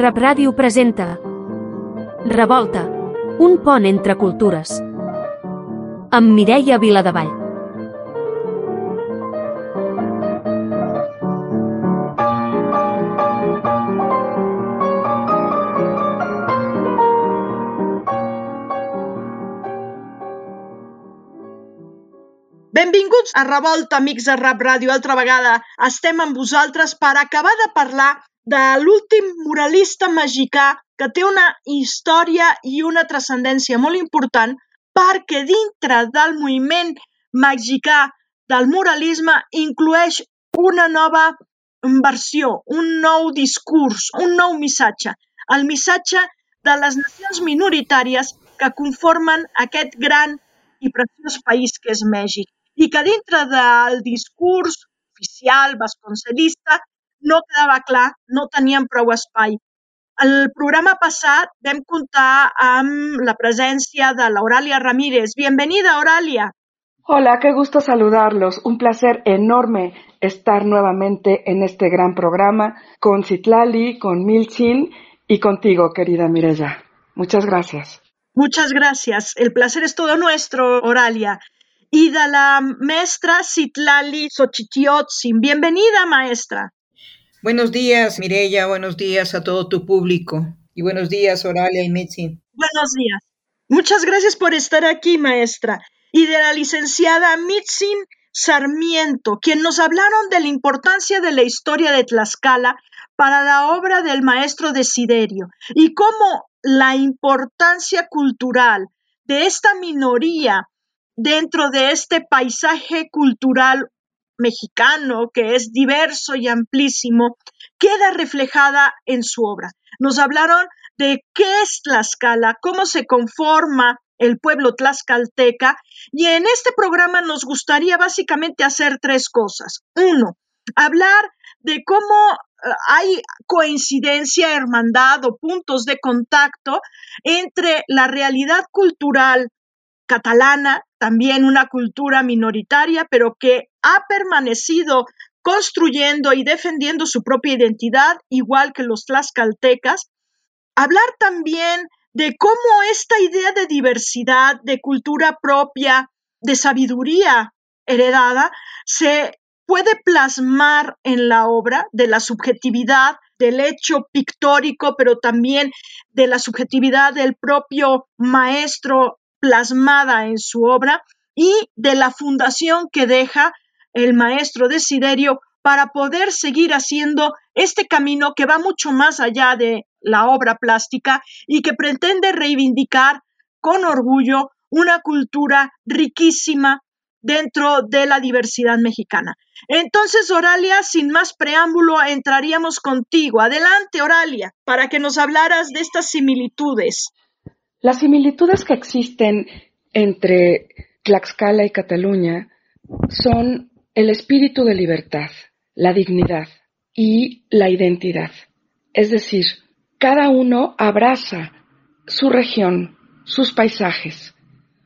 Rap Ràdio presenta Revolta, un pont entre cultures. Amb Mireia Viladevall. Benvinguts a Revolta, amics de Rap Ràdio. Altra vegada estem amb vosaltres per acabar de parlar de l'últim muralista mexicà que té una història i una transcendència molt important perquè dintre del moviment mexicà del muralisme inclueix una nova versió, un nou discurs, un nou missatge, el missatge de les nacions minoritàries que conformen aquest gran i preciós país que és Mèxic i que dintre del discurs oficial vasconcelista no quedava clar, no tenien prou espai. El programa passat vam comptar amb la presència de l'Auràlia Ramírez. Bienvenida, Auràlia. Hola, qué gusto saludarlos. Un placer enorme estar nuevamente en este gran programa con Citlali, con Milchin y contigo, querida Mireya. Muchas gracias. Muchas gracias. El placer es todo nuestro, Oralia. Y de la maestra Citlali Xochitiotzin. Bienvenida, maestra. Buenos días, Mireya. Buenos días a todo tu público. Y buenos días, Oralia y Mitzi. Buenos días. Muchas gracias por estar aquí, maestra. Y de la licenciada Mitzin Sarmiento, quien nos hablaron de la importancia de la historia de Tlaxcala para la obra del maestro Desiderio y cómo la importancia cultural de esta minoría dentro de este paisaje cultural mexicano, que es diverso y amplísimo, queda reflejada en su obra. Nos hablaron de qué es Tlaxcala, cómo se conforma el pueblo tlaxcalteca y en este programa nos gustaría básicamente hacer tres cosas. Uno, hablar de cómo eh, hay coincidencia, hermandad o puntos de contacto entre la realidad cultural catalana, también una cultura minoritaria, pero que ha permanecido construyendo y defendiendo su propia identidad, igual que los tlaxcaltecas. Hablar también de cómo esta idea de diversidad, de cultura propia, de sabiduría heredada, se puede plasmar en la obra de la subjetividad del hecho pictórico, pero también de la subjetividad del propio maestro plasmada en su obra y de la fundación que deja el maestro Desiderio para poder seguir haciendo este camino que va mucho más allá de la obra plástica y que pretende reivindicar con orgullo una cultura riquísima dentro de la diversidad mexicana. Entonces, Oralia, sin más preámbulo, entraríamos contigo. Adelante, Oralia, para que nos hablaras de estas similitudes. Las similitudes que existen entre Tlaxcala y Cataluña son el espíritu de libertad, la dignidad y la identidad. Es decir, cada uno abraza su región, sus paisajes.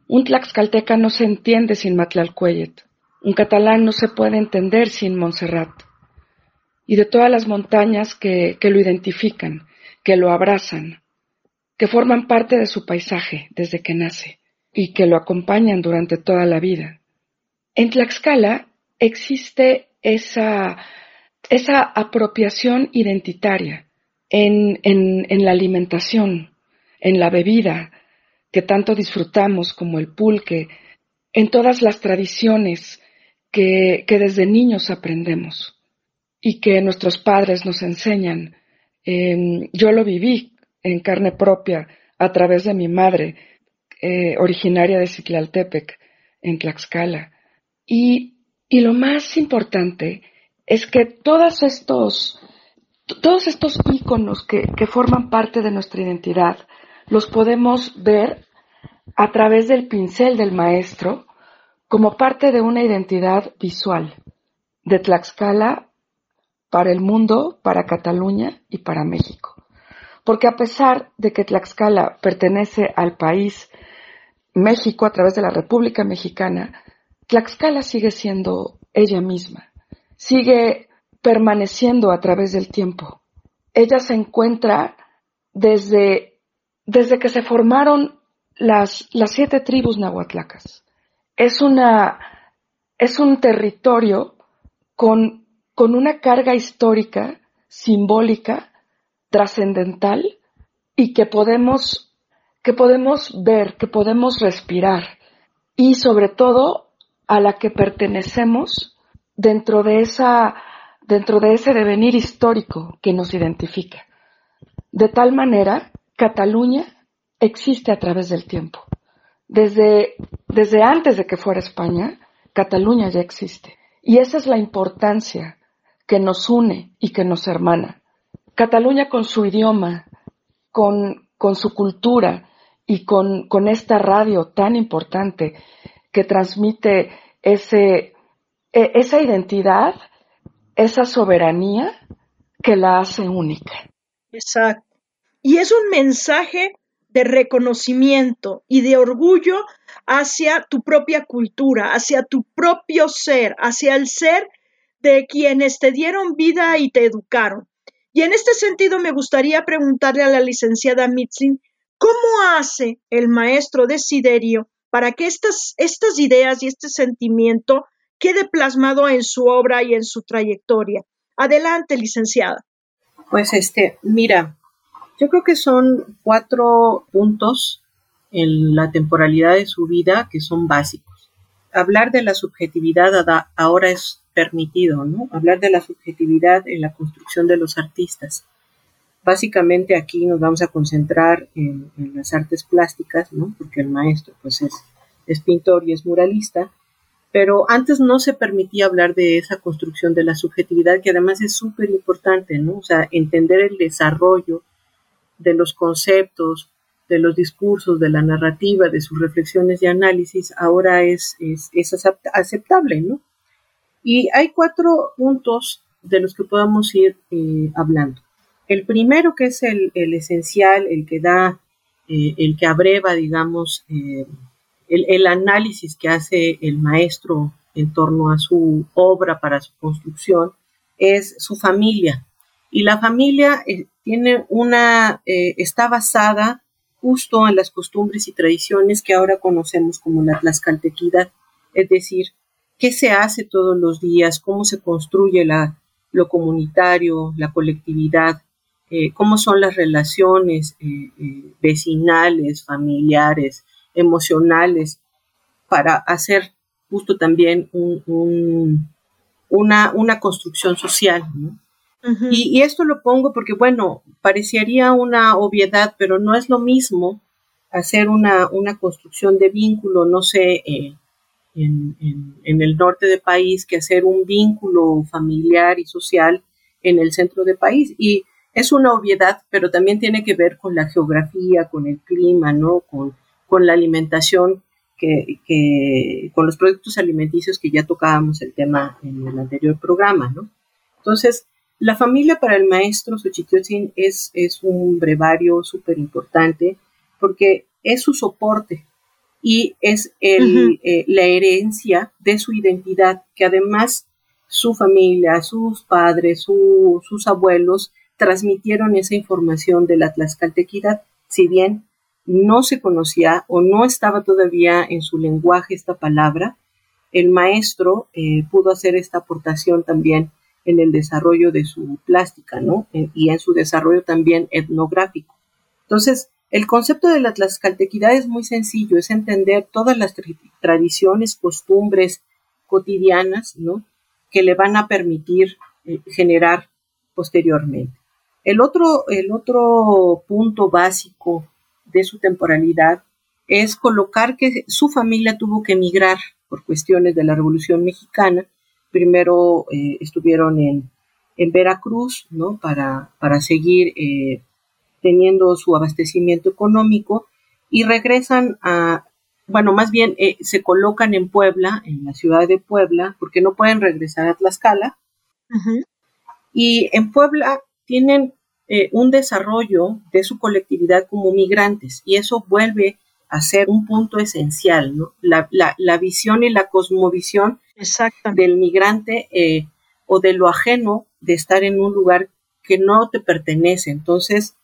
Un tlaxcalteca no se entiende sin Matlalcuellet. Un catalán no se puede entender sin Montserrat. Y de todas las montañas que, que lo identifican, que lo abrazan, que forman parte de su paisaje desde que nace y que lo acompañan durante toda la vida. En Tlaxcala existe esa, esa apropiación identitaria en, en, la alimentación, en la bebida que tanto disfrutamos como el pulque, en todas las tradiciones que, que desde niños aprendemos y que nuestros padres nos enseñan Em, yo lo viví en carne propia a través de mi madre, eh, originaria de Ciclaltepec, en Tlaxcala. Y, y lo más importante es que todos estos, todos estos íconos que, que forman parte de nuestra identidad los podemos ver a través del pincel del maestro como parte de una identidad visual de Tlaxcala para el mundo, para Cataluña y para México. Porque a pesar de que Tlaxcala pertenece al país México a través de la República Mexicana, Tlaxcala sigue siendo ella misma, sigue permaneciendo a través del tiempo. Ella se encuentra desde, desde que se formaron las, las siete tribus nahuatlacas. Es una, es un territorio con, con una carga histórica, simbólica, trascendental y que podemos, que podemos ver, que podemos respirar y sobre todo a la que pertenecemos dentro de esa, dentro de ese devenir histórico que nos identifica. De tal manera, Cataluña existe a través del tiempo. Desde, desde antes de que fuera España, Cataluña ya existe. Y esa es la importancia que nos une y que nos hermana. Cataluña con su idioma, con, con su cultura y con, con, esta radio tan importante que transmite ese, e, esa identidad, esa soberanía que la hace única. Exacto. Y es un mensaje de reconocimiento y de orgullo hacia tu propia cultura, hacia tu propio ser, hacia el ser de quienes te dieron vida y te educaron. Y en este sentido me gustaría preguntarle a la licenciada Mitzin, ¿cómo hace el maestro Desiderio para que estas, estas ideas y este sentimiento quede plasmado en su obra y en su trayectoria? Adelante, licenciada. Pues este, mira, yo creo que son cuatro puntos en la temporalidad de su vida que son básicos. Hablar de la subjetividad ahora es permitido, ¿no? Hablar de la subjetividad en la construcción de los artistas. Básicamente aquí nos vamos a concentrar en, las artes plásticas, ¿no? Porque el maestro pues es, es pintor y es muralista, pero antes no se permitía hablar de esa construcción de la subjetividad, que además es súper importante, ¿no? O sea, entender el desarrollo de los conceptos, de los discursos, de la narrativa, de sus reflexiones y análisis, ahora es, es, aceptable, ¿no? Y hay cuatro puntos de los que podamos ir eh, hablando. El primero, que es el, esencial, el que da, eh, el que abreva, digamos, eh, el, el, análisis que hace el maestro en torno a su obra para su construcción, es su familia. Y la familia tiene una, está basada justo en las costumbres y tradiciones que ahora conocemos como la tlaxcaltequidad, es decir, qué se hace todos los días, cómo se construye la, lo comunitario, la colectividad, eh, cómo son las relaciones eh, vecinales, familiares, emocionales, para hacer justo también un, una, una construcción social. ¿no? y, esto lo pongo porque, bueno, parecería una obviedad, pero no es lo mismo hacer una, una construcción de vínculo, no sé, eh, en, en, el norte del país, que hacer un vínculo familiar y social en el centro del país. Y es una obviedad, pero también tiene que ver con la geografía, con el clima, ¿no? Con, con la alimentación, que, que, con los productos alimenticios que ya tocábamos el tema en el anterior programa, ¿no? Entonces, la familia para el maestro Xochitl es, es un brevario súper importante porque es su soporte y es el, eh, la herencia de su identidad, que además su familia, sus padres, sus abuelos transmitieron esa información de la tlaxcaltequidad, si bien no se conocía o no estaba todavía en su lenguaje esta palabra, el maestro eh, pudo hacer esta aportación también en el desarrollo de su plástica, ¿no? y en su desarrollo también etnográfico. Entonces, el concepto de la tlaxcaltequidad es muy sencillo, es entender todas las tradiciones, costumbres cotidianas, ¿no? Que le van a permitir eh, generar posteriormente. El otro, el otro punto básico de su temporalidad es colocar que su familia tuvo que emigrar por cuestiones de la Revolución Mexicana. Primero eh, estuvieron en, Veracruz, ¿no? Para, para seguir eh, teniendo su abastecimiento económico y regresan a, bueno, más bien eh, se colocan en Puebla, en la ciudad de Puebla, porque no pueden regresar a Tlaxcala. Y en Puebla tienen un desarrollo de su colectividad como migrantes y eso vuelve hacer un punto esencial, ¿no? La, visión y la cosmovisión del migrante eh, o de lo ajeno de estar en un lugar que no te pertenece. Entonces,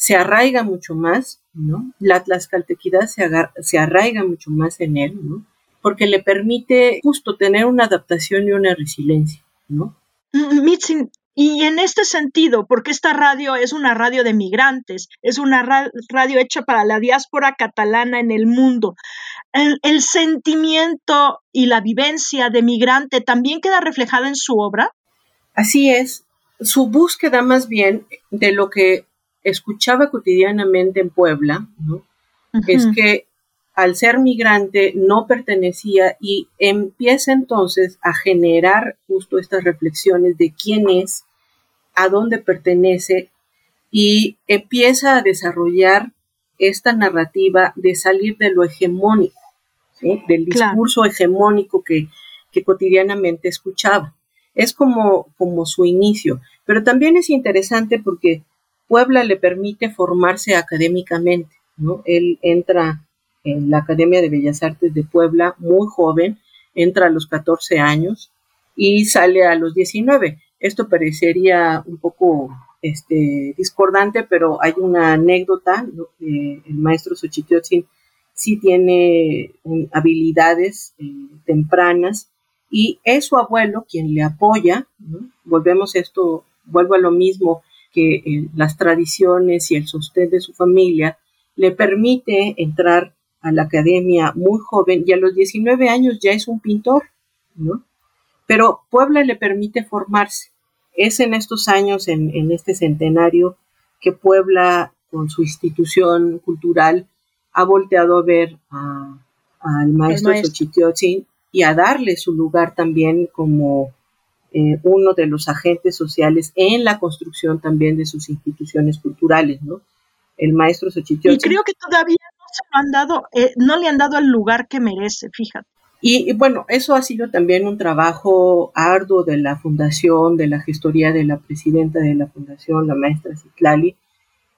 se arraiga mucho más, ¿no? La tlaxcaltequidad se, se arraiga mucho más en él, ¿no? Porque le permite justo tener una adaptación y una resiliencia, ¿no? Mm, y en este sentido, porque esta radio es una radio de migrantes, es una radio hecha para la diáspora catalana en el mundo, el, sentimiento y la vivencia de migrante también queda reflejada en su obra. Así es, su búsqueda más bien de lo que escuchaba cotidianamente en Puebla, es que al ser migrante no pertenecía y empieza entonces a generar justo estas reflexiones de quién es, a dónde pertenece y empieza a desarrollar esta narrativa de salir de lo hegemónico, del discurso hegemónico que, cotidianamente escuchaba. Es como, como su inicio, pero también es interesante porque Puebla le permite formarse académicamente. ¿no? Él entra en la Academia de Bellas Artes de Puebla muy joven, entra a los 14 años y sale a los 19. Esto parecería un poco este, discordante, pero hay una anécdota. el maestro Xochitl sí tiene habilidades eh, tempranas y es su abuelo quien le apoya. Volvemos esto, vuelvo a lo mismo, que eh, las tradiciones y el sostén de su familia le permite entrar a la academia muy joven y a los 19 años ya es un pintor, ¿no? Pero Puebla le permite formarse. Es en estos años, en, este centenario, que Puebla, con su institución cultural, ha volteado a ver al maestro Xochitl y a darle su lugar también como eh, uno de los agentes sociales en la construcción también de sus instituciones culturales, ¿no? El maestro Xochitl. Y creo que todavía no se lo han dado, eh, no le han dado el lugar que merece, fíjate. Y, bueno, eso ha sido también un trabajo arduo de la fundación, de la gestoría de la presidenta de la fundación, la maestra Citlali.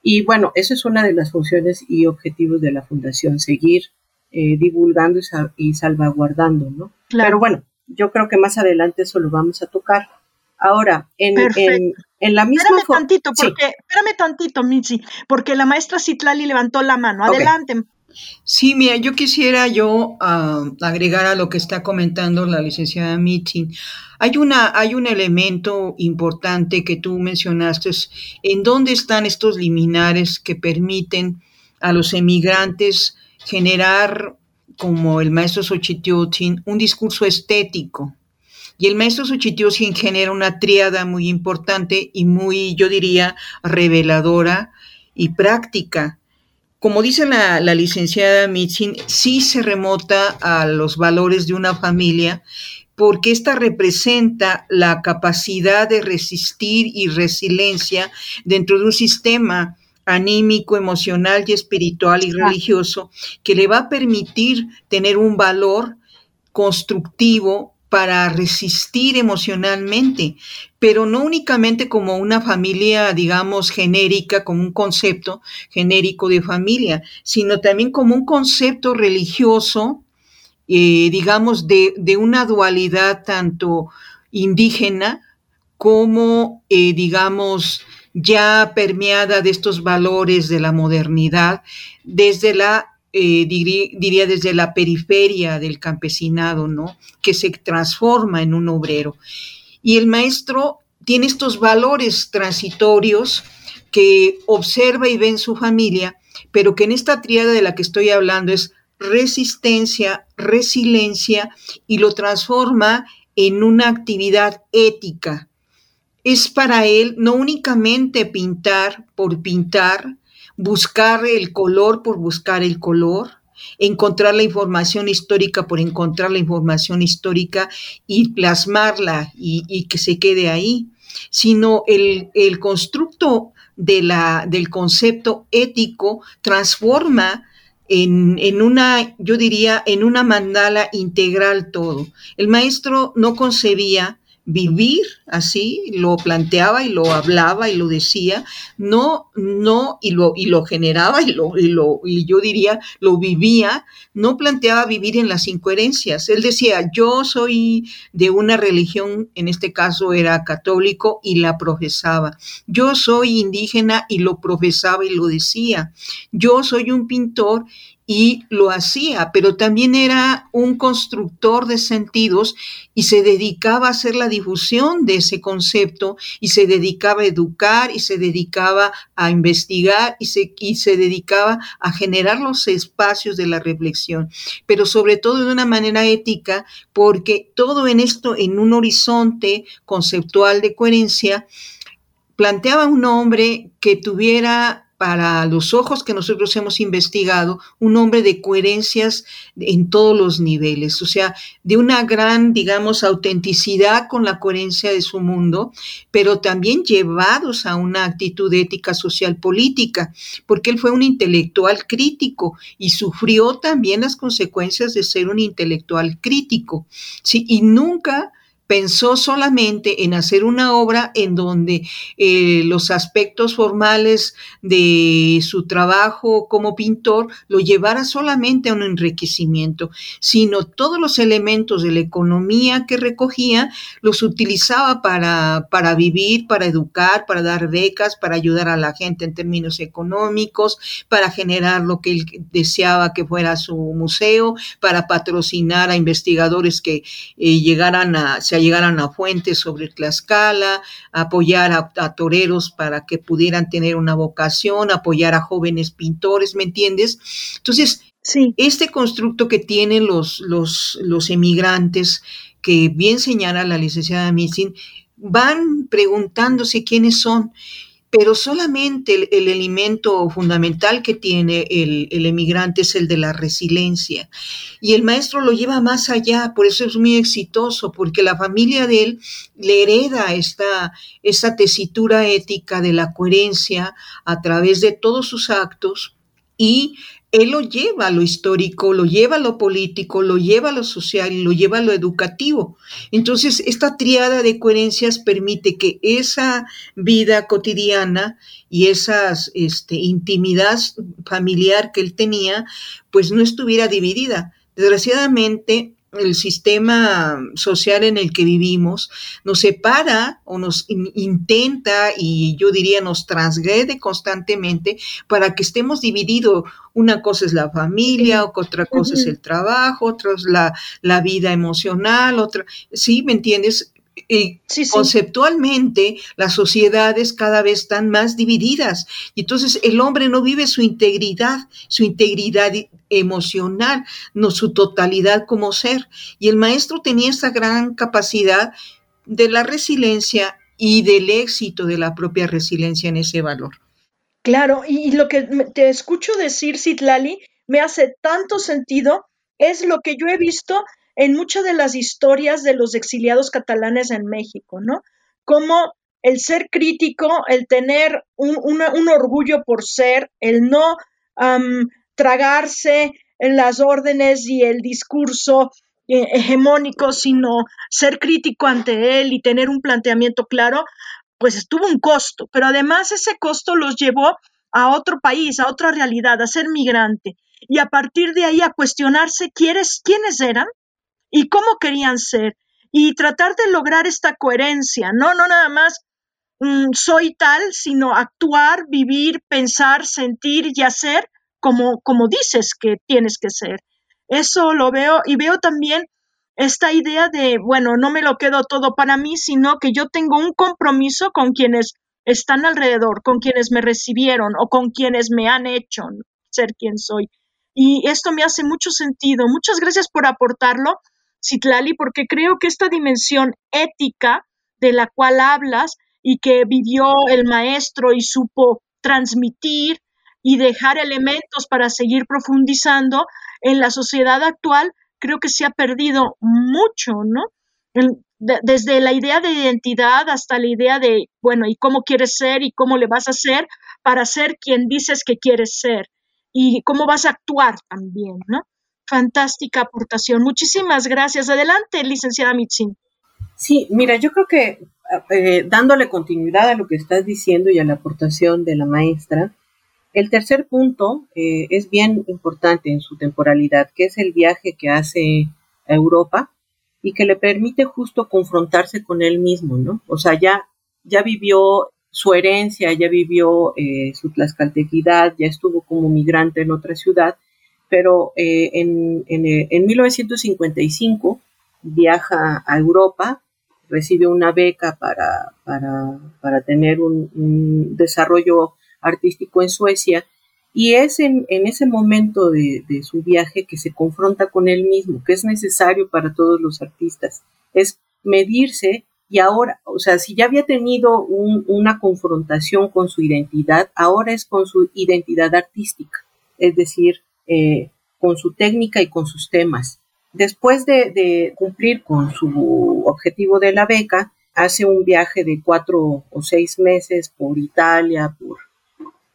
Y bueno, eso es una de las funciones y objetivos de la fundación, seguir eh, divulgando y, salvaguardando, ¿no? Pero bueno, yo creo que más adelante eso lo vamos a tocar. Ahora, en, en, la misma... Espérame tantito, porque, espérame tantito, Mitzi, porque la maestra Citlali levantó la mano. Adelante. Sí, mira, yo quisiera yo ah, agregar a lo que está comentando la licenciada Mitzi. Hay, una, hay un elemento importante que tú mencionaste, en dónde están estos liminares que permiten a los emigrantes generar, como el maestro Xochitl, un discurso estético. Y el maestro Xochitl genera una tríada muy importante y muy, yo diría, reveladora y práctica como dice la, licenciada Mitzin, sí se remota a los valores de una familia porque esta representa la capacidad de resistir y resiliencia dentro de un sistema anímico, emocional y espiritual y religioso que le va a permitir tener un valor constructivo para resistir emocionalmente, pero no únicamente como una familia, digamos, genérica, como un concepto genérico de familia, sino también como un concepto religioso, eh, digamos, de, una dualidad tanto indígena como, eh, digamos, ya permeada de estos valores de la modernidad, desde la eh, diría, desde la periferia del campesinado, ¿no? Que se transforma en un obrero. Y el maestro tiene estos valores transitorios que observa y ve en su familia, pero que en esta triada de la que estoy hablando es resistencia, resiliencia y lo transforma en una actividad ética. Es para él no únicamente pintar por pintar, buscar el color por buscar el color, encontrar la información histórica por encontrar la información histórica y plasmarla y, que se quede ahí, sino el, constructo de la, del concepto ético transforma en, en, una, yo diría, en una mandala integral todo. El maestro no concebía vivir así, lo planteaba y lo hablaba y lo decía, no, no, y lo, y lo generaba y lo, y lo, y yo diría, lo vivía, no planteaba vivir en las incoherencias. Él decía, yo soy de una religión, en este caso era católico, y la profesaba. Yo soy indígena y lo profesaba y lo decía. Yo soy un pintor y lo hacía, pero también era un constructor de sentidos y se dedicaba a hacer la difusión de ese concepto y se dedicaba a educar y se dedicaba a investigar y se, y se dedicaba a generar los espacios de la reflexión, pero sobre todo de una manera ética, porque todo en esto, en un horizonte conceptual de coherencia, planteaba un hombre que tuviera para los ojos que nosotros hemos investigado, un hombre de coherencias en todos los niveles, o sea, de una gran, digamos, autenticidad con la coherencia de su mundo, pero también llevados a una actitud ética social política, porque él fue un intelectual crítico y sufrió también las consecuencias de ser un intelectual crítico, ¿sí? Y nunca pensó solamente en hacer una obra en donde eh, los aspectos formales de su trabajo como pintor lo llevara solamente a un enriquecimiento, sino todos los elementos de la economía que recogía los utilizaba para, para vivir, para educar, para dar becas, para ayudar a la gente en términos económicos, para generar lo que él deseaba que fuera su museo, para patrocinar a investigadores que eh, llegaran a, se llegaran a fuentes sobre Tlaxcala, apoyar a, toreros para que pudieran tener una vocación, apoyar a jóvenes pintores, ¿me entiendes? Entonces, sí. este constructo que tienen los, los, los emigrantes, que bien señala la licenciada Missing, van preguntándose quiénes son pero solamente el, elemento fundamental que tiene el, el, emigrante es el de la resiliencia. Y el maestro lo lleva más allá, por eso es muy exitoso, porque la familia de él le hereda esta, esta tesitura ética de la coherencia a través de todos sus actos y él lo lleva a lo histórico, lo lleva a lo político, lo lleva a lo social lo lleva a lo educativo. Entonces, esta triada de coherencias permite que esa vida cotidiana y esa este, intimidad familiar que él tenía, pues no estuviera dividida. Desgraciadamente, el sistema social en el que vivimos nos separa o nos intenta y yo diría nos transgrede constantemente para que estemos divididos. Una cosa es la familia, otra cosa es el trabajo, otra es la, la vida emocional, otra, ¿sí? ¿Me entiendes? Conceptualmente las sociedades cada vez están más divididas y entonces el hombre no vive su integridad, su integridad emocional, no su totalidad como ser. Y el maestro tenía esa gran capacidad de la resiliencia y del éxito de la propia resiliencia en ese valor. Claro, y, lo que te escucho decir, Citlali, me hace tanto sentido, es lo que yo he visto en muchas de las historias de los exiliados catalanes en México, ¿no? Como el ser crítico, el tener un, orgullo por ser, el no tragarse en las órdenes y el discurso eh, hegemónico, sino ser crítico ante él y tener un planteamiento claro, pues tuvo un costo, pero además ese costo los llevó a otro país, a otra realidad, a ser migrante y a partir de ahí a cuestionarse quiénes, quiénes eran, y cómo querían ser y tratar de lograr esta coherencia, no, no nada más mm, soy tal, sino actuar, vivir, pensar, sentir y hacer como, como dices que tienes que ser. Eso lo veo y veo también esta idea de, bueno, no me lo quedo todo para mí, sino que yo tengo un compromiso con quienes están alrededor, con quienes me recibieron o con quienes me han hecho ser quien soy. Y esto me hace mucho sentido. Muchas gracias por aportarlo Citlali, porque creo que esta dimensión ética de la cual hablas y que vivió el maestro y supo transmitir y dejar elementos para seguir profundizando, en la sociedad actual creo que se ha perdido mucho, ¿no? desde la idea de identidad hasta la idea de, bueno, ¿y cómo quieres ser y cómo le vas a hacer para ser quien dices que quieres ser? Y cómo vas a actuar también, ¿no? Fantástica aportación. Muchísimas gracias. Adelante, licenciada Mitzin. Sí, mira, yo creo que eh, dándole continuidad a lo que estás diciendo y a la aportación de la maestra, el tercer punto eh, es bien importante en su temporalidad, que es el viaje que hace a Europa y que le permite justo confrontarse con él mismo, ¿no? O sea, ya, ya vivió su herencia, ya vivió eh, su tlaxcaltequidad, ya estuvo como migrante en otra ciudad, pero eh, en, en, 1955 viaja a Europa, recibe una beca para, para, para tener un, un desarrollo artístico en Suecia y es en, ese momento de, su viaje que se confronta con él mismo, que es necesario para todos los artistas, es medirse y ahora, o sea, si ya había tenido una confrontación con su identidad, ahora es con su identidad artística, es decir, eh, con su técnica y con sus temas. Después de, de, cumplir con su objetivo de la beca, hace un viaje de cuatro o seis meses por Italia, por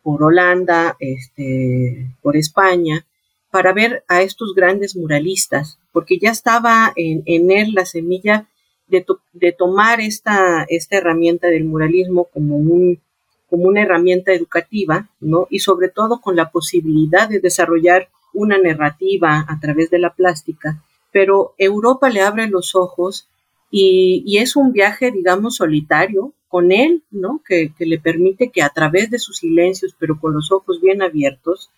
por Holanda, este, por España, para ver a estos grandes muralistas, porque ya estaba en, él la semilla de, de tomar esta, esta, herramienta del muralismo como, un, como una herramienta educativa, ¿no? Y sobre todo con la posibilidad de desarrollar una narrativa a través de la plástica. Pero Europa le abre los ojos y, es un viaje, digamos, solitario, con él, ¿no? Que, que le permite que a través de sus silencios, pero con los ojos bien abiertos.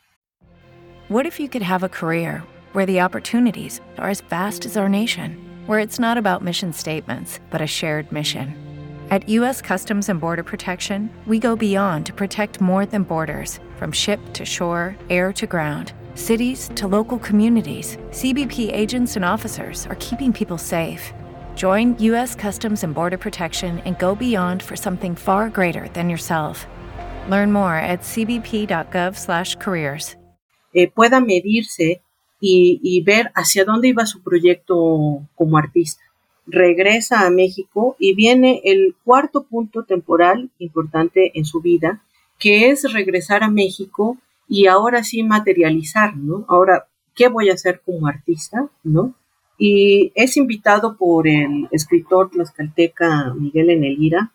What if you could have a career where the opportunities are as vast as our nation, where it's not about mission statements, but a shared mission? At U.S. Customs and Border Protection, we go beyond to protect more than borders, from ship to shore, air to ground, cities to local communities. CBP agents and officers are keeping people safe Join U.S. Customs and Border Protection and go beyond for something far greater than yourself. Learn more at cbp.gov/careers. Eh, pueda medirse y, y ver hacia dónde iba su proyecto como artista. Regresa a México y viene el cuarto punto temporal importante en su vida, que es regresar a México y ahora sí materializar, ¿no? Ahora, ¿qué voy a hacer como artista, no? y es invitado por el escritor tlaxcalteca Miguel Enelira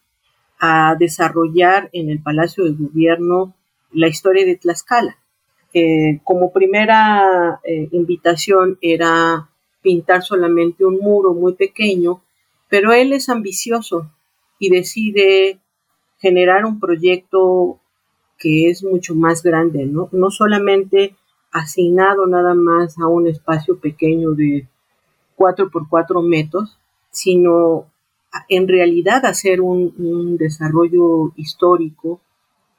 a desarrollar en el Palacio de Gobierno la historia de Tlaxcala. como primera eh, invitación era pintar solamente un muro muy pequeño, pero él es ambicioso y decide generar un proyecto que es mucho más grande, ¿no? No solamente asignado nada más a un espacio pequeño de 4 por 4 metros, sino en realidad hacer un, desarrollo histórico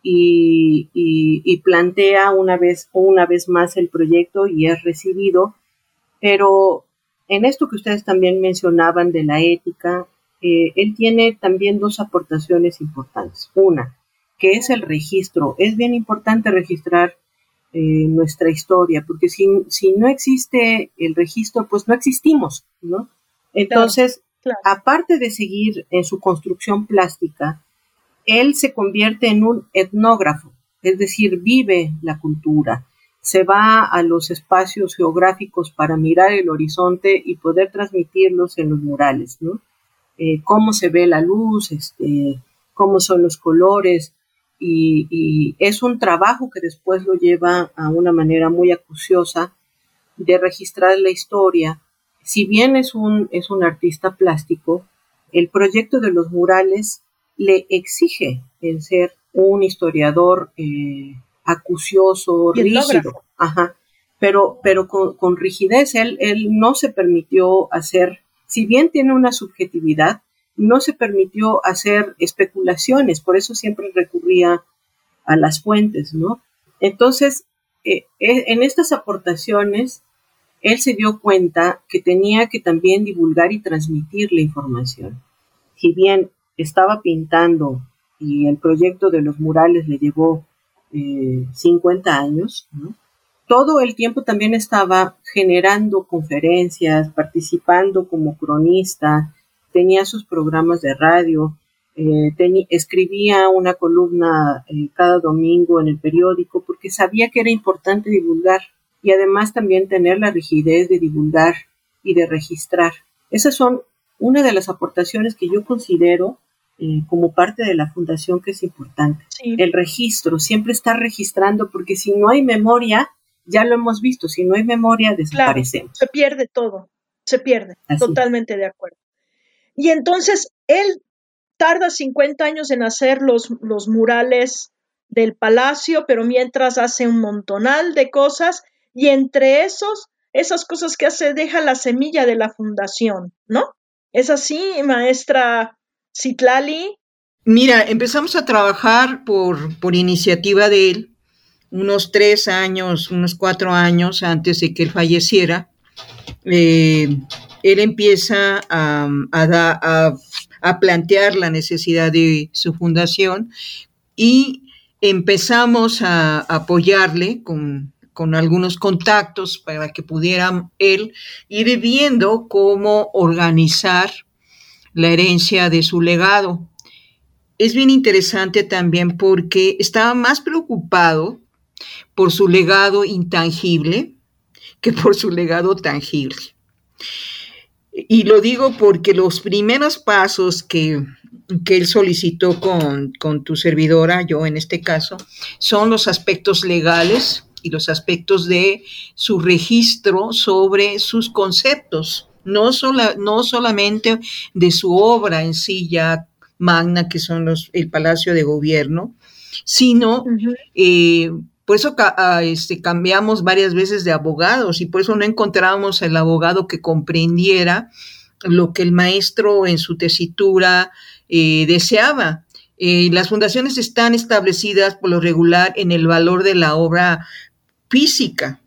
y, plantea una vez, una vez más el proyecto y es recibido, pero en esto que ustedes también mencionaban de la ética, eh, él tiene también dos aportaciones importantes. Una, que es el registro. Es bien importante registrar eh, nuestra historia, porque si, si, no existe el registro, pues no existimos, ¿no? Entonces, aparte de seguir en su construcción plástica, él se convierte en un etnógrafo, es decir, vive la cultura, se va a los espacios geográficos para mirar el horizonte y poder transmitirlos en los murales, ¿no? Eh, cómo se ve la luz, este, cómo son los colores, y, es un trabajo que después lo lleva a una manera muy acuciosa de registrar la historia. Si bien es un, es un artista plástico, el proyecto de los murales le exige el ser un historiador eh, acucioso, rígido. Ajá. Pero, pero con, con rigidez, él, él no se permitió hacer, si bien tiene una subjetividad, no se permitió hacer especulaciones, por eso siempre recurría a las fuentes, ¿no? Entonces, eh, eh, en estas aportaciones, él se dio cuenta que tenía que también divulgar y transmitir la información. Si bien estaba pintando y el proyecto de los murales le llevó 50 eh, años, todo el tiempo también estaba generando conferencias, participando como cronista, tenía sus programas de radio, eh, escribía una columna eh, cada domingo en el periódico porque sabía que era importante divulgar y además también tener la rigidez de divulgar y de registrar. Esas son una de las aportaciones que yo considero eh, como parte de la fundación que es importante. El registro, siempre estar registrando, porque si no hay memoria, ya lo hemos visto, si no hay memoria, desaparecemos. se pierde todo, se pierde, totalmente de acuerdo. Y entonces él tarda 50 años en hacer los, los murales del palacio, pero mientras hace un montonal de cosas y entre esos, esas cosas que hace, deja la semilla de la fundación, ¿no? ¿Es así, maestra Citlali? Mira, empezamos a trabajar por, por iniciativa de él unos tres años, unos cuatro años antes de que él falleciera. Eh, él empieza a, a, plantear la necesidad de su fundación y empezamos a apoyarle con, con algunos contactos para que pudiera él ir viendo cómo organizar la herencia de su legado. Es bien interesante también porque estaba más preocupado por su legado intangible que por su legado tangible. Y lo digo porque los primeros pasos que, él solicitó con, con, tu servidora, yo en este caso, son los aspectos legales y los aspectos de su registro sobre sus conceptos, no, no solamente de su obra en sí ya magna, que son los, el Palacio de Gobierno, sino eh, por eso ah, este, cambiamos varias veces de abogados y por eso no encontrábamos el abogado que comprendiera lo que el maestro en su tesitura eh, deseaba. Eh, las fundaciones están establecidas por lo regular en el valor de la obra física.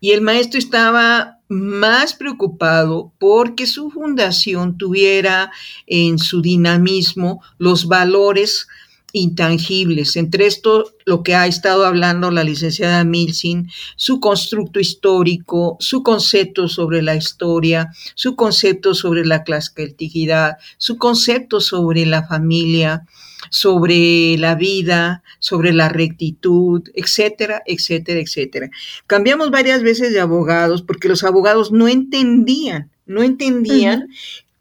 Y el maestro estaba más preocupado porque su fundación tuviera en su dinamismo los valores intangibles. Entre esto, lo que ha estado hablando la licenciada Milsin, su constructo histórico, su concepto sobre la historia, su concepto sobre la clasquelticidad, su concepto sobre la familia, sobre la vida, sobre la rectitud, etcétera, etcétera, etcétera. Cambiamos varias veces de abogados porque los abogados no entendían, no entendían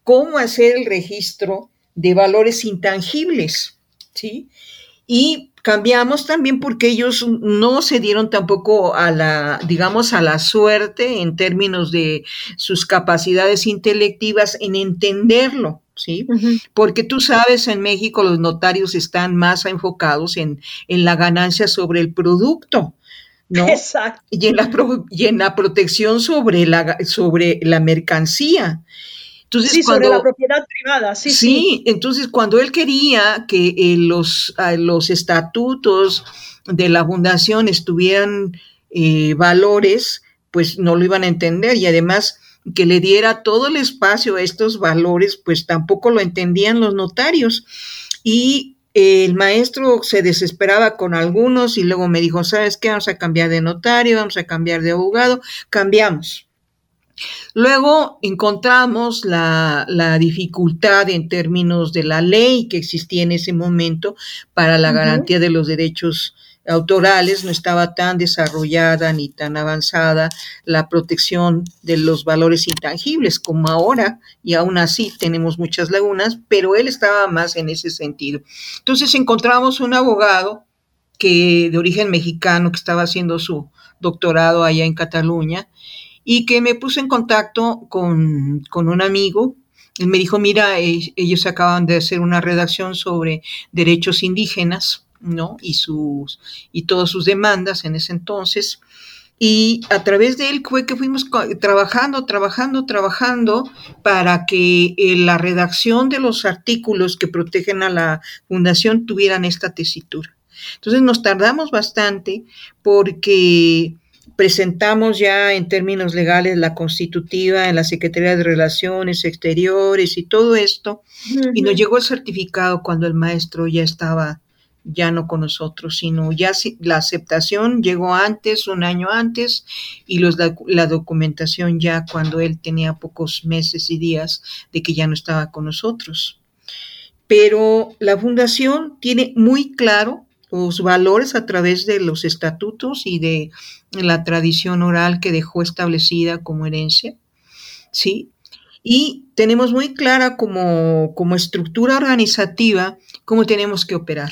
cómo hacer el registro de valores intangibles, ¿sí? Y cambiamos también porque ellos no se dieron tampoco a la, digamos, a la suerte en términos de sus capacidades intelectivas en entenderlo. ¿sí? Porque tú sabes, en México los notarios están más enfocados en, en la ganancia sobre el producto. ¿no? Exacto. Y en la, y en la protección sobre la, sobre la mercancía. Entonces, sí, sobre la propiedad privada, sí, sí. entonces cuando él quería que eh, los, los estatutos de la fundación estuvieran eh, valores, pues no lo iban a entender y además que le diera todo el espacio a estos valores, pues tampoco lo entendían los notarios. Y el maestro se desesperaba con algunos y luego me dijo, ¿sabes qué? Vamos a cambiar de notario, vamos a cambiar de abogado, cambiamos. Luego encontramos la, la, dificultad en términos de la ley que existía en ese momento para la garantía de los derechos autorales, no estaba tan desarrollada ni tan avanzada la protección de los valores intangibles como ahora, y aún así tenemos muchas lagunas, pero él estaba más en ese sentido. Entonces encontramos un abogado que de origen mexicano que estaba haciendo su doctorado allá en Cataluña y que me puso en contacto con, con un amigo él me dijo, mira, e-, ellos acaban de hacer una redacción sobre derechos indígenas ¿no? Y, sus, y todas sus demandas en ese entonces. Y a través de él fue que fuimos trabajando, trabajando, trabajando para que eh, la redacción de los artículos que protegen a la fundación tuvieran esta tesitura. Entonces nos tardamos bastante porque presentamos ya en términos legales la constitutiva en la Secretaría de Relaciones Exteriores y todo esto, y nos llegó el certificado cuando el maestro ya estaba ya no con nosotros, sino ya la aceptación llegó antes, un año antes, y los, la, documentación ya cuando él tenía pocos meses y días de que ya no estaba con nosotros. Pero la fundación tiene muy claro los valores a través de los estatutos y de la tradición oral que dejó establecida como herencia, ¿sí? Y tenemos muy clara como, como estructura organizativa cómo tenemos que operar.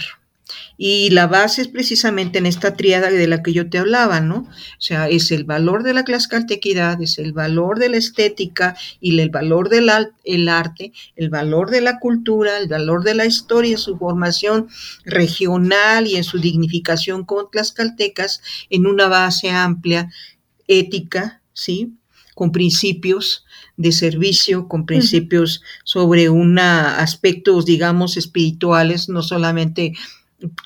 Y la base es precisamente en esta triada de la que yo te hablaba, ¿no? O sea, es el valor de la clascaltequidad, es el valor de la estética y el valor del el arte, el valor de la cultura, el valor de la historia, su formación regional y en su dignificación con tlaxcaltecas en una base amplia ética, ¿sí? Con principios de servicio, con principios sobre una aspectos, digamos, espirituales, no solamente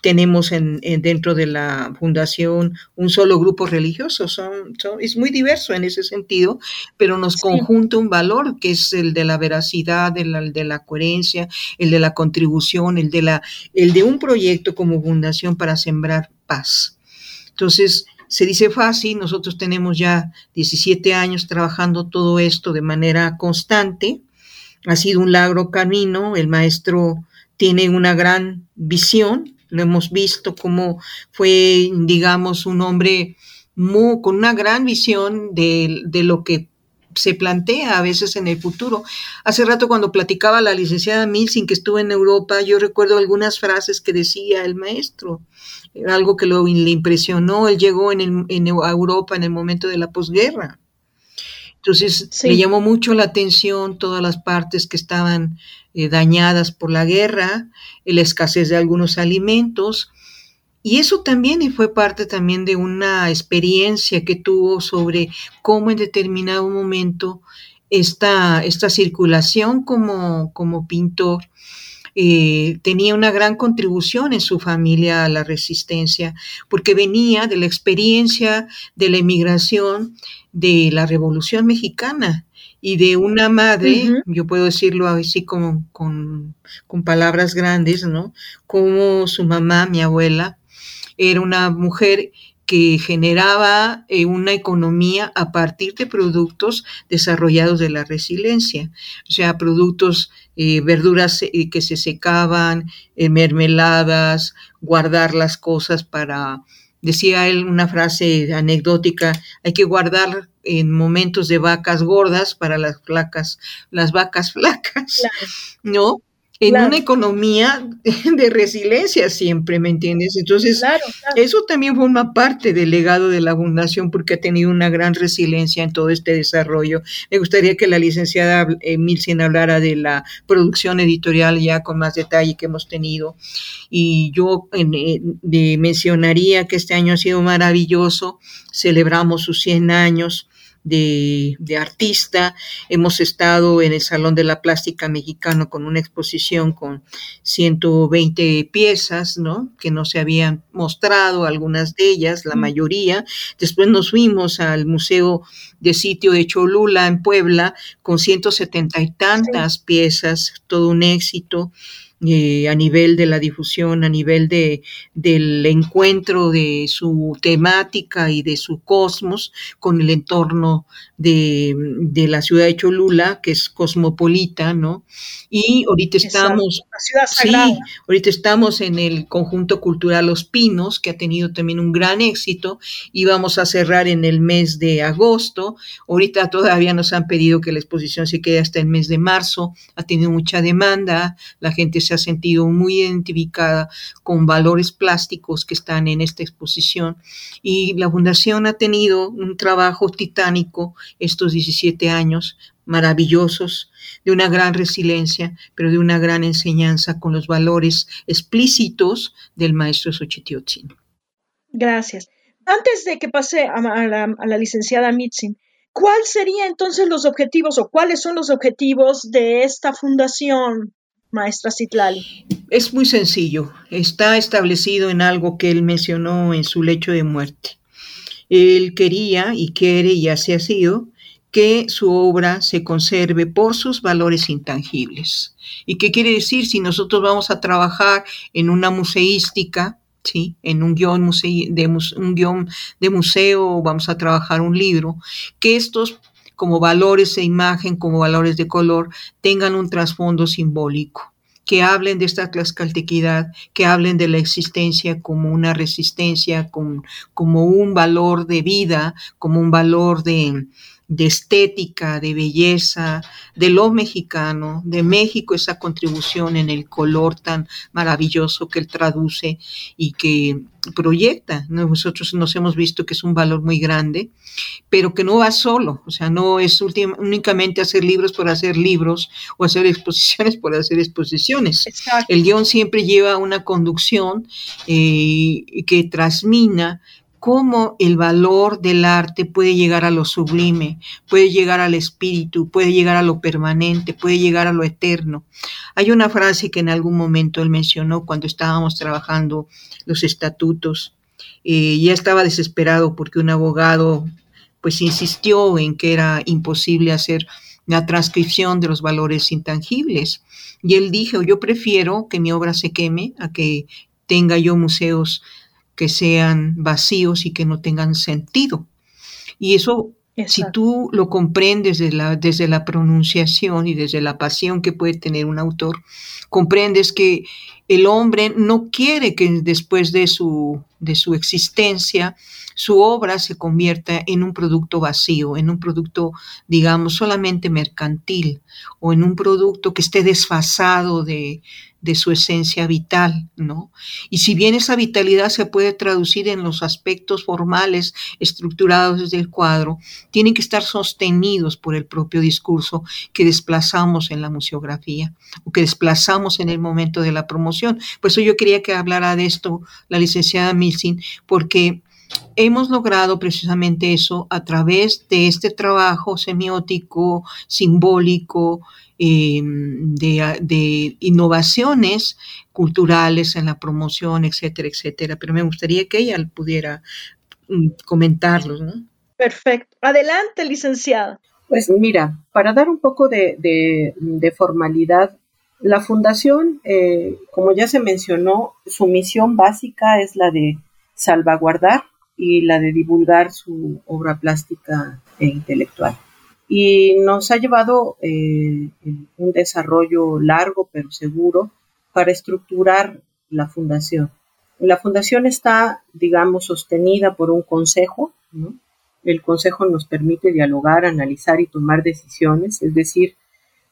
tenemos en, dentro de la fundación un solo grupo religioso, son, es muy diverso en ese sentido, pero nos conjunta un valor que es el de la veracidad, el, el, de la coherencia, el de la contribución, el de, la, el de un proyecto como fundación para sembrar paz. Entonces, se dice fácil, nosotros tenemos ya 17 años trabajando todo esto de manera constante, ha sido un largo camino, el maestro tiene una gran visión, lo hemos visto como fue, digamos, un hombre muy, con una gran visión de, de lo que se plantea a veces en el futuro. Hace rato cuando platicaba la licenciada Milsing que estuvo en Europa, yo recuerdo algunas frases que decía el maestro, algo que lo, le impresionó, él llegó en, en Europa en el momento de la posguerra. Entonces me llamó mucho la atención todas las partes que estaban eh, dañadas por la guerra, la escasez de algunos alimentos. Y eso también fue parte también de una experiencia que tuvo sobre cómo en determinado momento esta, esta circulación como, como pintor eh, tenía una gran contribución en su familia a la resistencia, porque venía de la experiencia de la emigración de la Revolución Mexicana y de una madre, yo puedo decirlo así como con, palabras grandes, ¿no? Como su mamá, mi abuela, era una mujer que generaba eh, una economía a partir de productos desarrollados de la resiliencia, o sea, productos, eh, verduras eh, que se secaban, mermeladas, guardar las cosas para, decía él una frase anecdótica, hay que guardar en momentos de vacas gordas para las flacas, las vacas flacas, ¿no? En una economía de resiliencia siempre, ¿me entiendes? Entonces, eso también forma parte del legado de la fundación porque ha tenido una gran resiliencia en todo este desarrollo. Me gustaría que la licenciada Milcien hablara de la producción editorial ya con más detalle que hemos tenido. Y yo eh, mencionaría que este año ha sido maravilloso, celebramos sus 100 años de, artista. Hemos estado en el Salón de la Plástica Mexicano con una exposición con 120 piezas, ¿no? Que no se habían mostrado, algunas de ellas, la mayoría. Después nos fuimos al Museo de Sitio de Cholula en Puebla con 170 y tantas piezas, todo un éxito. Eh, a nivel de la difusión, a nivel de, del encuentro de su temática y de su cosmos con el entorno de, la ciudad de Cholula, que es cosmopolita, ¿no? Y ahorita estamos, sí, ahorita estamos en el conjunto cultural Los Pinos, que ha tenido también un gran éxito, y vamos a cerrar en el mes de agosto. Ahorita todavía nos han pedido que la exposición se quede hasta el mes de marzo, ha tenido mucha demanda, la gente se ha sentido muy identificada con valores plásticos que están en esta exposición y la fundación ha tenido un trabajo titánico estos 17 años maravillosos, de una gran resiliencia, pero de una gran enseñanza con los valores explícitos del maestro Xochitiotzin. Gracias. Antes de que pase a, la, licenciada Mitzin, ¿cuál serían entonces los objetivos o cuáles son los objetivos de esta fundación, maestra Citlali? Es muy sencillo. Está establecido en algo que él mencionó en su lecho de muerte. Él quería y quiere, y así ha sido, que su obra se conserve por sus valores intangibles. ¿Y qué quiere decir? Si nosotros vamos a trabajar en una museística, ¿sí? en un guion, de, un guion de museo, vamos a trabajar un libro, que estos como valores de imagen, como valores de color, tengan un trasfondo simbólico que hablen de esta tlaxcaltequidad, que hablen de la existencia como una resistencia, como, como un valor de vida, como un valor de, de estética, de belleza, de lo mexicano, de México, esa contribución en el color tan maravilloso que él traduce y que proyecta. Nosotros nos hemos visto que es un valor muy grande, pero que no va solo, o sea, no es únicamente hacer libros por hacer libros o hacer exposiciones por hacer exposiciones. El guion siempre lleva una conducción eh, que transmina cómo el valor del arte puede llegar a lo sublime, puede llegar al espíritu, puede llegar a lo permanente, puede llegar a lo eterno. Hay una frase que en algún momento él mencionó cuando estábamos trabajando los estatutos. Eh, ya estaba desesperado porque un abogado pues insistió en que era imposible hacer la transcripción de los valores intangibles. Y él dijo, yo prefiero que mi obra se queme a que tenga yo museos que sean vacíos y que no tengan sentido. Y eso, si tú lo comprendes desde la, desde la pronunciación y desde la pasión que puede tener un autor, comprendes que el hombre no quiere que después de su, de su existencia su obra se convierta en un producto vacío, en un producto, digamos, solamente mercantil o en un producto que esté desfasado de, de su esencia vital, ¿no? Y si bien esa vitalidad se puede traducir en los aspectos formales estructurados desde el cuadro, tienen que estar sostenidos por el propio discurso que desplazamos en la museografía o que desplazamos en el momento de la promoción. Por eso yo quería que hablara de esto la licenciada Milsin, porque hemos logrado precisamente eso a través de este trabajo semiótico, simbólico, Em, de, innovaciones culturales en la promoción, etcétera, etcétera. Pero me gustaría que ella pudiera mm, comentarlos. ¿no? Perfecto. Adelante, licenciada. Pues mira, para dar un poco de, formalidad, la fundación, eh, como ya se mencionó, su misión básica es la de salvaguardar y la de divulgar su obra plástica e intelectual y nos ha llevado eh, un desarrollo largo pero seguro para estructurar la fundación. La fundación está, digamos, sostenida por un consejo. El consejo nos permite dialogar, analizar y tomar decisiones, es decir,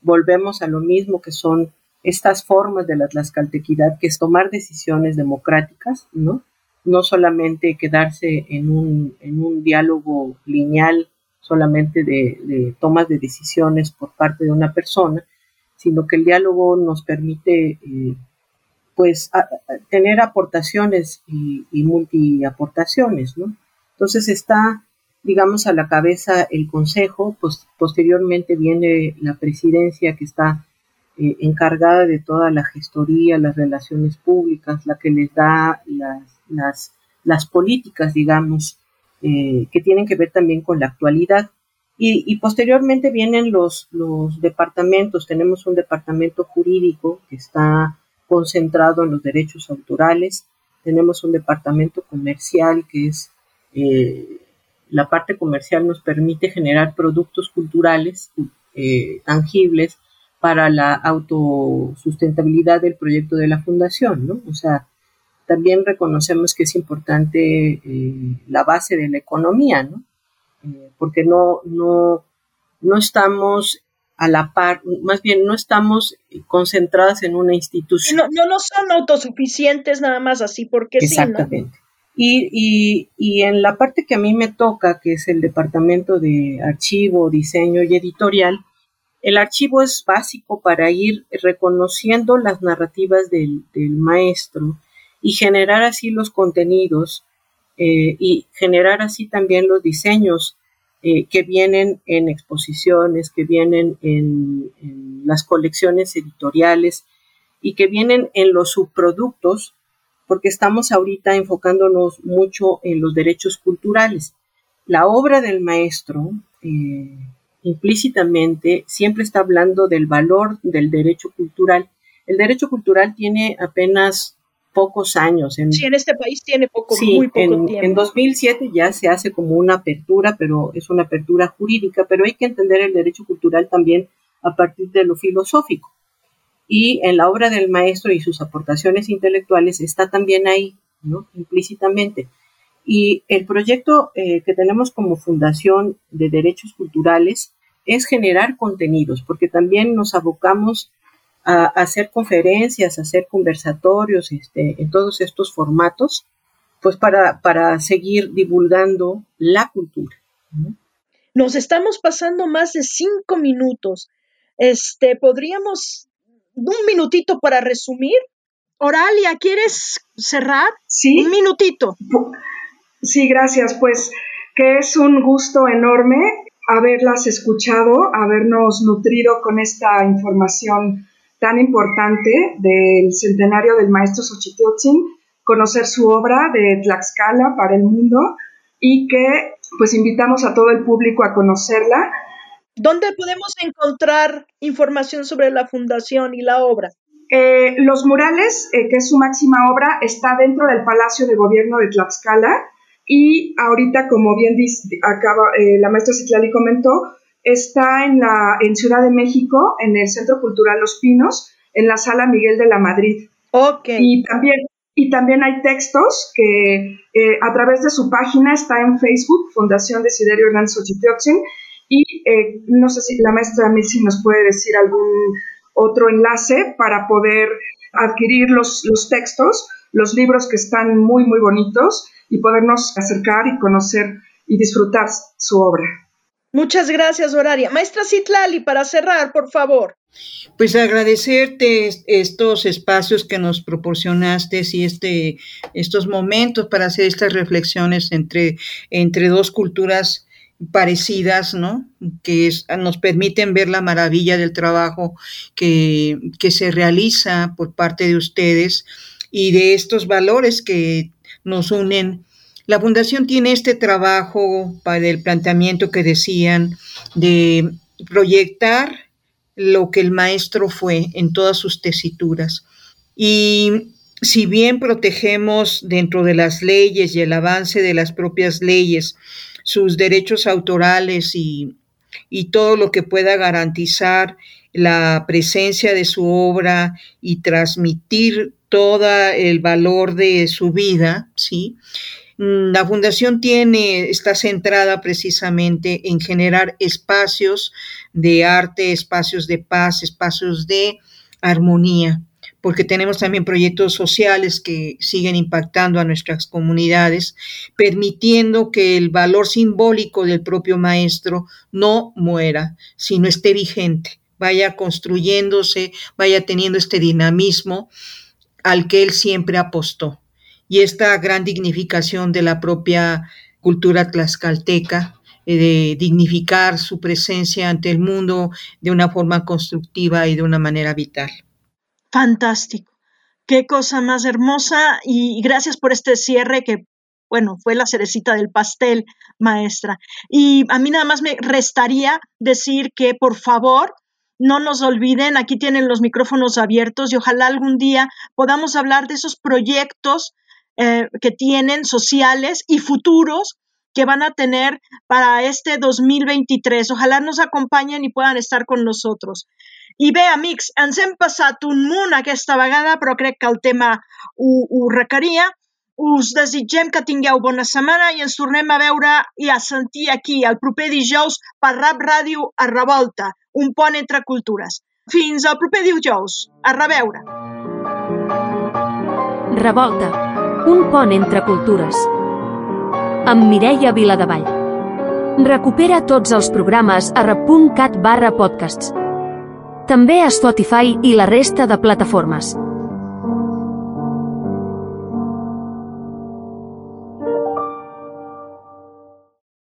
volvemos a lo mismo que son estas formas de la tlaxcaltequidad, que es tomar decisiones democráticas, ¿no? No solamente quedarse en un, en un diálogo lineal solamente de, tomas de decisiones por parte de una persona, sino que el diálogo nos permite eh, pues tener aportaciones y, y multiaportaciones, ¿no? Entonces está, digamos, a la cabeza el consejo, pues posteriormente viene la presidencia que está eh, encargada de toda la gestoría, las relaciones públicas, la que les da las, las, las políticas, digamos, eh, que tienen que ver también con la actualidad. Y, posteriormente vienen los, departamentos. Tenemos un departamento jurídico que está concentrado en los derechos autorales. Tenemos un departamento comercial que es eh, la parte comercial nos permite generar productos culturales eh, tangibles para la autosustentabilidad del proyecto de la fundación, ¿no? O sea, también reconocemos que es importante eh, la base de la economía, ¿no? Eh, porque no, no, no estamos a la par, más bien no estamos concentradas en una institución. No, no, no son autosuficientes nada más así, porque Exactamente. y, y, y en la parte que a mí me toca, que es el departamento de archivo, diseño y editorial, el archivo es básico para ir reconociendo las narrativas del, del maestro y generar así los contenidos eh, y generar así también los diseños eh, que vienen en exposiciones, que vienen en, las colecciones editoriales y que vienen en los subproductos, porque estamos ahorita enfocándonos mucho en los derechos culturales. la obra del maestro eh, implícitamente siempre está hablando del valor del derecho cultural. El derecho cultural tiene apenas pocos años. En, sí, en este país tiene poco, muy poco en, tiempo. En 2007 ya se hace como una apertura, pero es una apertura jurídica, pero hay que entender el derecho cultural también a partir de lo filosófico. Y en la obra del maestro y sus aportaciones intelectuales está también ahí, ¿no? implícitamente. Y el proyecto eh, que tenemos como Fundación de Derechos Culturales es generar contenidos, porque también nos abocamos a, hacer conferencias, a hacer conversatorios este, en todos estos formatos, pues para, para seguir divulgando la cultura. Nos estamos pasando más de cinco minutos. Este, podríamos un minutito para resumir. Oralia, ¿quieres cerrar? Sí. Un minutito. Sí, gracias. Pues que es un gusto enorme haberlas escuchado, habernos nutrido con esta información tan importante del centenario del maestro Xochitl, conocer su obra de Tlaxcala para el mundo y que pues invitamos a todo el público a conocerla. ¿Dónde podemos encontrar información sobre la fundación y la obra? Eh, los murales, eh, que es su máxima obra, está dentro del Palacio de Gobierno de Tlaxcala y ahorita, como bien dice, acaba, eh, la maestra Citlali comentó, está en, la, en Ciudad de México, en el Centro Cultural Los Pinos, en la Sala Miguel de la Madrid. Ok. Y también, y también hay textos que eh, a través de su página está en Facebook, Fundación Desiderio Hernández Xochitl, y eh, no sé si la maestra Milsi nos puede decir algún otro enlace para poder adquirir los, los textos, los libros que están muy, muy bonitos y podernos acercar y conocer y disfrutar su obra. Muchas gracias, Horaria. Maestra Citlali, para cerrar, por favor. Pues agradecerte estos espacios que nos proporcionaste y este, estos momentos para hacer estas reflexiones entre, entre dos culturas parecidas, ¿no? Que nos permiten ver la maravilla del trabajo que, que se realiza por parte de ustedes y de estos valores que nos unen. La fundación tiene este trabajo para el planteamiento que decían de proyectar lo que el maestro fue en todas sus tesituras. Y si bien protegemos dentro de las leyes y el avance de las propias leyes sus derechos autorales y, y todo lo que pueda garantizar la presencia de su obra y transmitir todo el valor de su vida, ¿sí? La fundación tiene, está centrada precisamente en generar espacios de arte, espacios de paz, espacios de armonía, porque tenemos también proyectos sociales que siguen impactando a nuestras comunidades, permitiendo que el valor simbólico del propio maestro no muera, sino esté vigente, vaya construyéndose, vaya teniendo este dinamismo al que él siempre apostó. Y esta gran dignificación de la propia cultura tlaxcalteca, eh, de dignificar su presencia ante el mundo de una forma constructiva y de una manera vital. Fantástico. Qué cosa más hermosa y gracias por este cierre que, bueno, fue la cerecita del pastel, maestra. Y a mí nada más me restaría decir que, por favor, no nos olviden, aquí tienen los micrófonos abiertos y ojalá algún día podamos hablar de esos proyectos eh, que tienen sociales y futuros que van a tener para este 2023. Ojalá nos acompañen y puedan estar con nosotros. I bé, amics, ens hem passat un munt aquesta vegada, però crec que el tema ho, ho requeria. Us desitgem que tingueu bona setmana i ens tornem a veure i a sentir aquí el proper dijous per Rap Ràdio a Revolta, un pont entre cultures. Fins al proper dijous. A reveure. Revolta, un pont entre cultures. Amb Mireia Viladevall. Recupera tots els programes a rap.cat barra podcasts. També a Spotify i la resta de plataformes.